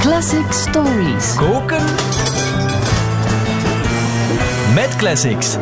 Classic Stories. Koken. Met classics.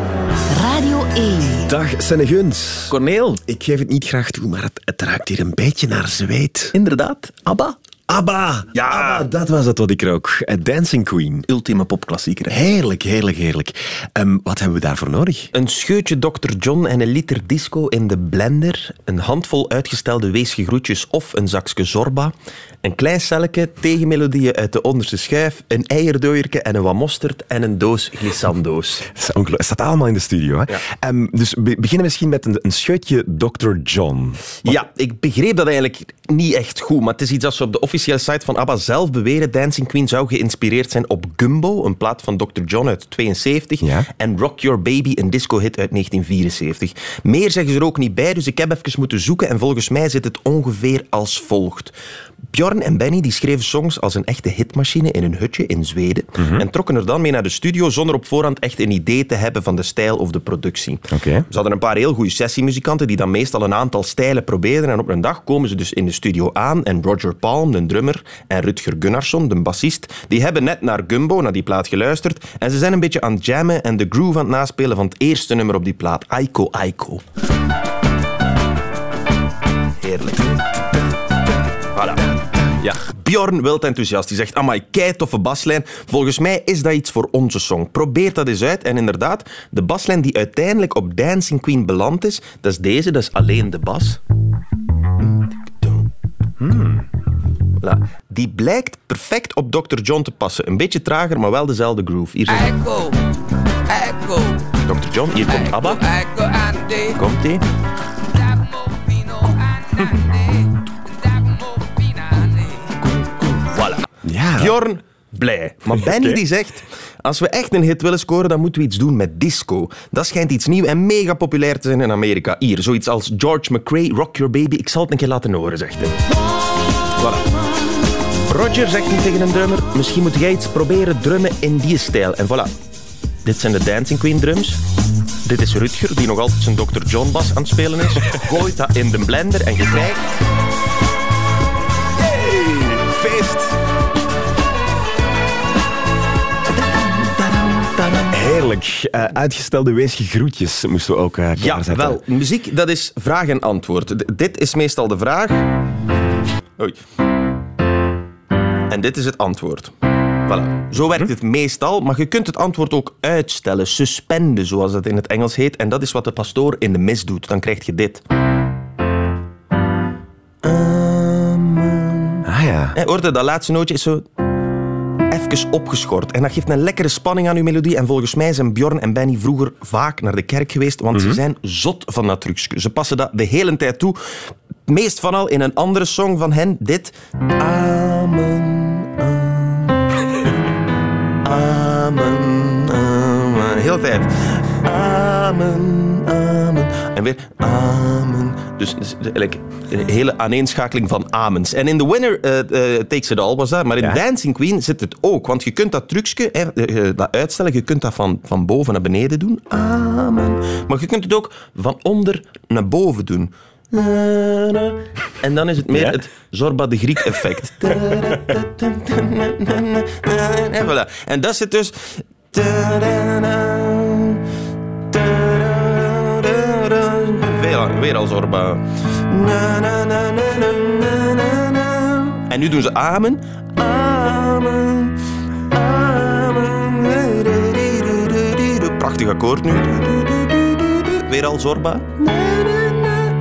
Radio 1. Dag Senneguns. Corneel. Ik geef het niet graag toe, maar het, het ruikt hier een beetje naar zweet. Inderdaad. ABBA. ABBA! Ja. ABBA, dat was het wat ik rook. A Dancing Queen. Ultieme popklassieker. Heerlijk, heerlijk, heerlijk. Ehm, wat hebben we daarvoor nodig? Een scheutje Dr. John en een liter disco in de blender, een handvol uitgestelde weesgegroetjes of een zakje zorba, een klein celletje, tegenmelodieën uit de onderste schijf, een eierdooierke en een wat mosterd en een doos glissandoos. Het. Het staat allemaal in de studio. Hè? Ehm, dus we beginnen misschien met een, een scheutje Dr. John. Ja, ik begreep dat eigenlijk niet echt goed, maar het is iets dat ze op de officiële site van ABBA zelf beweren. Dancing Queen zou geïnspireerd zijn op Gumbo, een plaat van Dr. John uit 72, Ja. en Rock Your Baby, een disco-hit uit 1974. Meer zeggen ze er ook niet bij, dus ik heb even moeten zoeken en volgens mij zit het ongeveer als volgt. Bjorn en Benny die schreven songs als een echte hitmachine in een hutje in Zweden en trokken er dan mee naar de studio zonder op voorhand echt een idee te hebben van de stijl of de productie. Ze hadden een paar heel goede sessiemuzikanten die dan meestal een aantal stijlen probeerden. En op een dag komen ze dus in de studio aan en Roger Palm, de drummer, en Rutger Gunnarsson, de bassist, die hebben net naar Gumbo, naar die plaat geluisterd. En ze zijn een beetje aan het jammen en de groove aan het naspelen van het eerste nummer op die plaat, Aiko Aiko. Heerlijk. Bjorn wilt enthousiast. Die zegt, amai, kei toffe baslijn. Volgens mij is dat iets voor onze song. Probeer dat eens uit. En inderdaad, de baslijn die uiteindelijk op Dancing Queen beland is, dat is deze, dat is alleen de bas. Voilà. Die blijkt perfect op Dr. John te passen. Een beetje trager, maar wel dezelfde groove. Hier zit Echo, echo, Dr. John, hier komt ABBA. Andy. Ja. Bjorn, blij. Maar Benny die zegt... Als we echt een hit willen scoren, dan moeten we iets doen met disco. Dat schijnt iets nieuw en mega populair te zijn in Amerika. Hier, zoiets als George McRae, Rock Your Baby. Ik zal het een keer laten horen, zegt hij. Voilà. Roger zegt nu tegen een drummer... Misschien moet jij iets proberen drummen in die stijl. En voilà. Dit zijn de Dancing Queen drums. Dit is Rutger, die nog altijd zijn Dr. John bas aan het spelen is. Gooit dat in de blender en je krijgt... Eh, uitgestelde weesgegroetjes moesten we ook Ja, klaarzetten. wel. Muziek, dat is vraag en antwoord. D- dit is meestal de vraag. Oei. En dit is het antwoord. Voilà. Zo werkt het meestal, maar je kunt het antwoord ook uitstellen, suspenden, zoals dat in het Engels heet. En dat is wat de pastoor in de mis doet. Dan krijg je dit. Ah ja. Hoorde, dat laatste nootje is zo even opgeschort. En dat geeft een lekkere spanning aan uw melodie. En volgens mij zijn Bjorn en Benny vroeger vaak naar de kerk geweest, want ze zijn zot van dat trucje. Ze passen dat de hele tijd toe. Meest van al in een andere song van hen, dit. Amen, amen, amen, amen. Heel tijd. Amen, amen. En weer amen. Dus dus eigenlijk een hele aaneenschakeling van amens. En in The Winner eh, eh, Takes It All was dat. Maar in Ja. Dancing Queen zit het ook. Want je kunt dat trucje, eh, eh, dat uitstellen, je kunt dat van, van boven naar beneden doen. Amen. Maar je kunt het ook van onder naar boven doen. En dan is het meer Ja. het Zorba de Griek effect. En voilà. En dat zit dus... Weer, weer al Zorba. En nu doen ze amen. Amen. Amen. Prachtig akkoord nu. Weer al Zorba.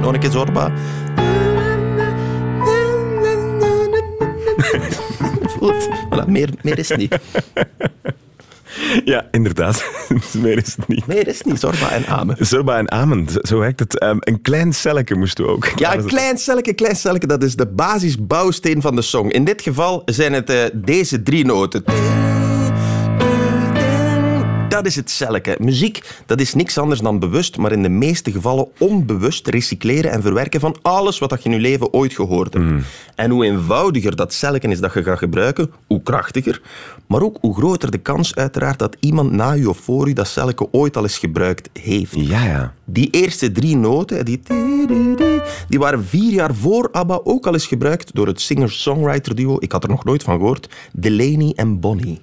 Nog een keer Zorba. Voelt. Voilà, meer, meer is het niet. Ja, inderdaad. Meer is het niet. Meer is het niet, Zorba en amen. Zorba en Amen, zo- werkt het. Ehm, een klein celletje moesten we ook. Ja, een klein celletje, klein celletje, dat is de basisbouwsteen van de song. In dit geval zijn het eh, deze drie noten. Dat is het zelke. Muziek, dat is niks anders dan bewust, maar in de meeste gevallen onbewust recycleren en verwerken van alles wat dat je in je leven ooit gehoord hebt. En hoe eenvoudiger dat zelken is dat je gaat gebruiken, hoe krachtiger. Maar ook hoe groter de kans uiteraard dat iemand na je of voor je dat zelke ooit al eens gebruikt heeft. Ja, ja. Die eerste drie noten, die, die waren vier jaar voor ABBA ook al eens gebruikt door het singer-songwriter duo, ik had er nog nooit van gehoord, Delaney en Bonnie.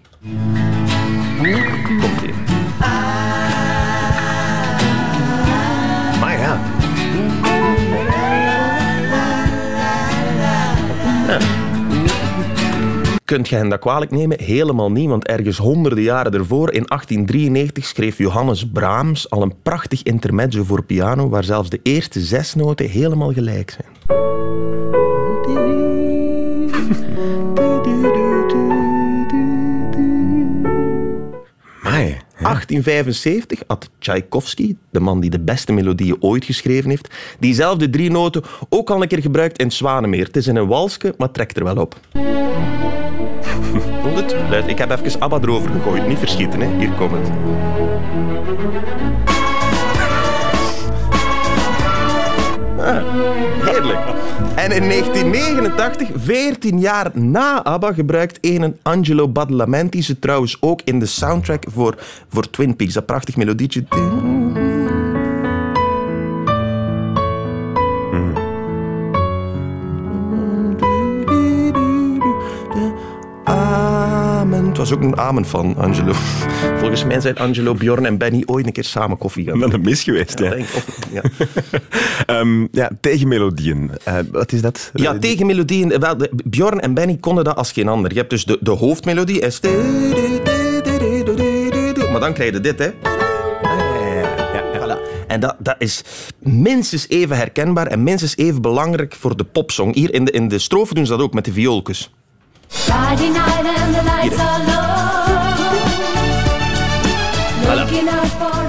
Kunt je hen dat kwalijk nemen? Helemaal niet, want ergens honderden jaren ervoor, in 1893, schreef Johannes Brahms al een prachtig intermezzo voor piano, waar zelfs de eerste zes noten helemaal gelijk zijn. Maar 1875 had Tchaikovsky, de man die de beste melodieën ooit geschreven heeft, diezelfde drie noten ook al een keer gebruikt in Zwanemeer. Het is in een walske, maar trekt er wel op. Het? Ik heb even ABBA erover gegooid. Niet verschieten, hè. Hier komt het. Ah, heerlijk. En in 1989, 14 jaar na ABBA, gebruikt een Angelo Badalamenti ze trouwens ook in de soundtrack voor, voor Twin Peaks. Dat prachtig melodietje. Het was ook een amen van Angelo. Volgens mij zijn Angelo, Bjorn en Benny ooit een keer samen koffie gaan drinken. een mis geweest, Ja, ja. denk- of- ja. Ehm. Eh, wat is dat? Ja, tegenmelodieën. eh, Wel, de- Bjorn en Benny konden dat als geen ander. Je hebt dus de, de hoofdmelodie. Is maar dan krijg je dit, hè. En dat, dat is minstens even herkenbaar en minstens even belangrijk voor de popsong. Hier in de, in de strofe doen ze dat ook met de viooltjes. Friday night and the lights are low.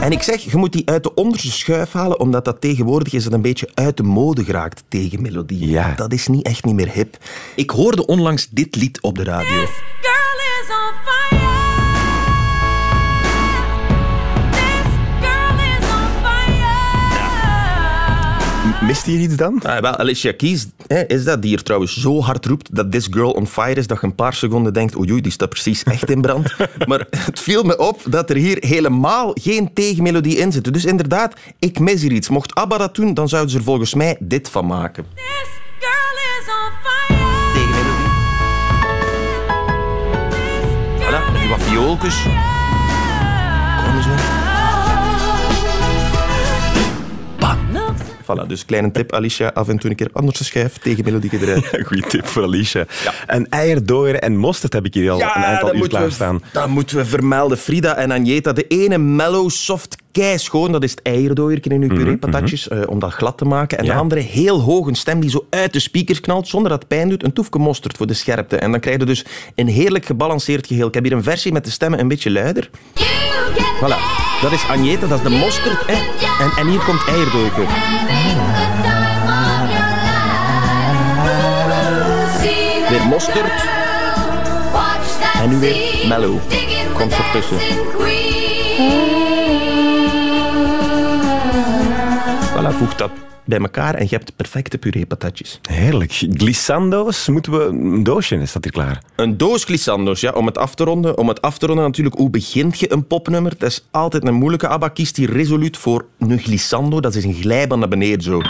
En ik zeg, je moet die uit de onderste schuif halen, omdat dat tegenwoordig is dat een beetje uit de mode geraakt tegen melodie. Ja. Dat is niet echt niet meer hip. Ik hoorde onlangs dit lied op de radio. Girl Mist hier iets dan? Ah, wel, Alicia Keys hè, is dat, die hier trouwens zo hard roept dat This Girl on Fire is, dat je een paar seconden denkt, oei, oei, die staat precies echt in brand. maar het viel me op dat er hier helemaal geen tegenmelodie in zit. Dus inderdaad, ik mis hier iets. Mocht ABBA dat doen, dan zouden ze er volgens mij dit van maken. This girl is on fire. Tegenmelodie. Voilà, met die wat viooltjes. Kom eens. Voilà, dus kleine tip, Alicia, af en toe een keer anders schijf, tegenmelodie eruit. Goeie tip voor Alicia. En eierdooier en mosterd heb ik hier al een aantal uur klaarstaan. dat moeten we vermelden. Frida en Agneta. De ene mellow, soft, keischoon. Dat is het eierdooiertje in uw pureepatatjes, eh, om dat glad te maken. En Mhm, Ja. de andere heel hoog, een stem die zo uit de speakers knalt, zonder dat het pijn doet. Een toefje mosterd voor de scherpte. En dan krijg je dus een heerlijk gebalanceerd geheel. Ik heb hier een versie met de stemmen een beetje luider. Voilà. Dat is Agneta, dat is de mosterd. En, en hier komt eierdooiertje. Weer mosterd. En nu weer mellow. Komt ertussen. dancing Voilà, voeg dat bij elkaar en je hebt perfecte pureepatatjes. Heerlijk. Glissando's, moeten we... Een doosje is dat hier klaar. Een doos glissando's, ja, om het af te ronden. Om het af te ronden natuurlijk, hoe begint je een popnummer? Dat is altijd een moeilijke. ABBA kiest hier resoluut voor een glissando. Dat is een glijbaan naar beneden zo.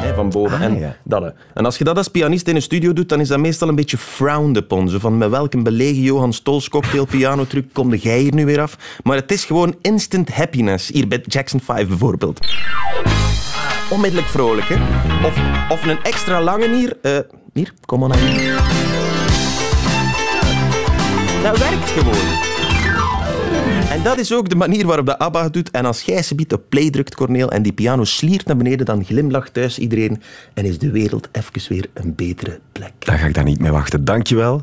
Hè, van boven. Ah, en, ja. dat, en als je dat als pianist in een studio doet, dan is dat meestal een beetje frowned upon. Zo van, met welke belegen Johan Stols cocktail piano truc kom jij hier nu weer af? Maar het is gewoon instant happiness. Hier bij Jackson 5 bijvoorbeeld. Onmiddellijk vrolijk? Of, of een extra lange hier. eh, hier, kom maar naar hier. Dat werkt gewoon. En dat is ook de manier waarop de ABBA doet. En als jij subiet op play drukt, Corneel, en die piano sliert naar beneden, dan glimlacht thuis iedereen en is de wereld even weer een betere plek. Daar ga ik daar niet mee wachten. Dankjewel,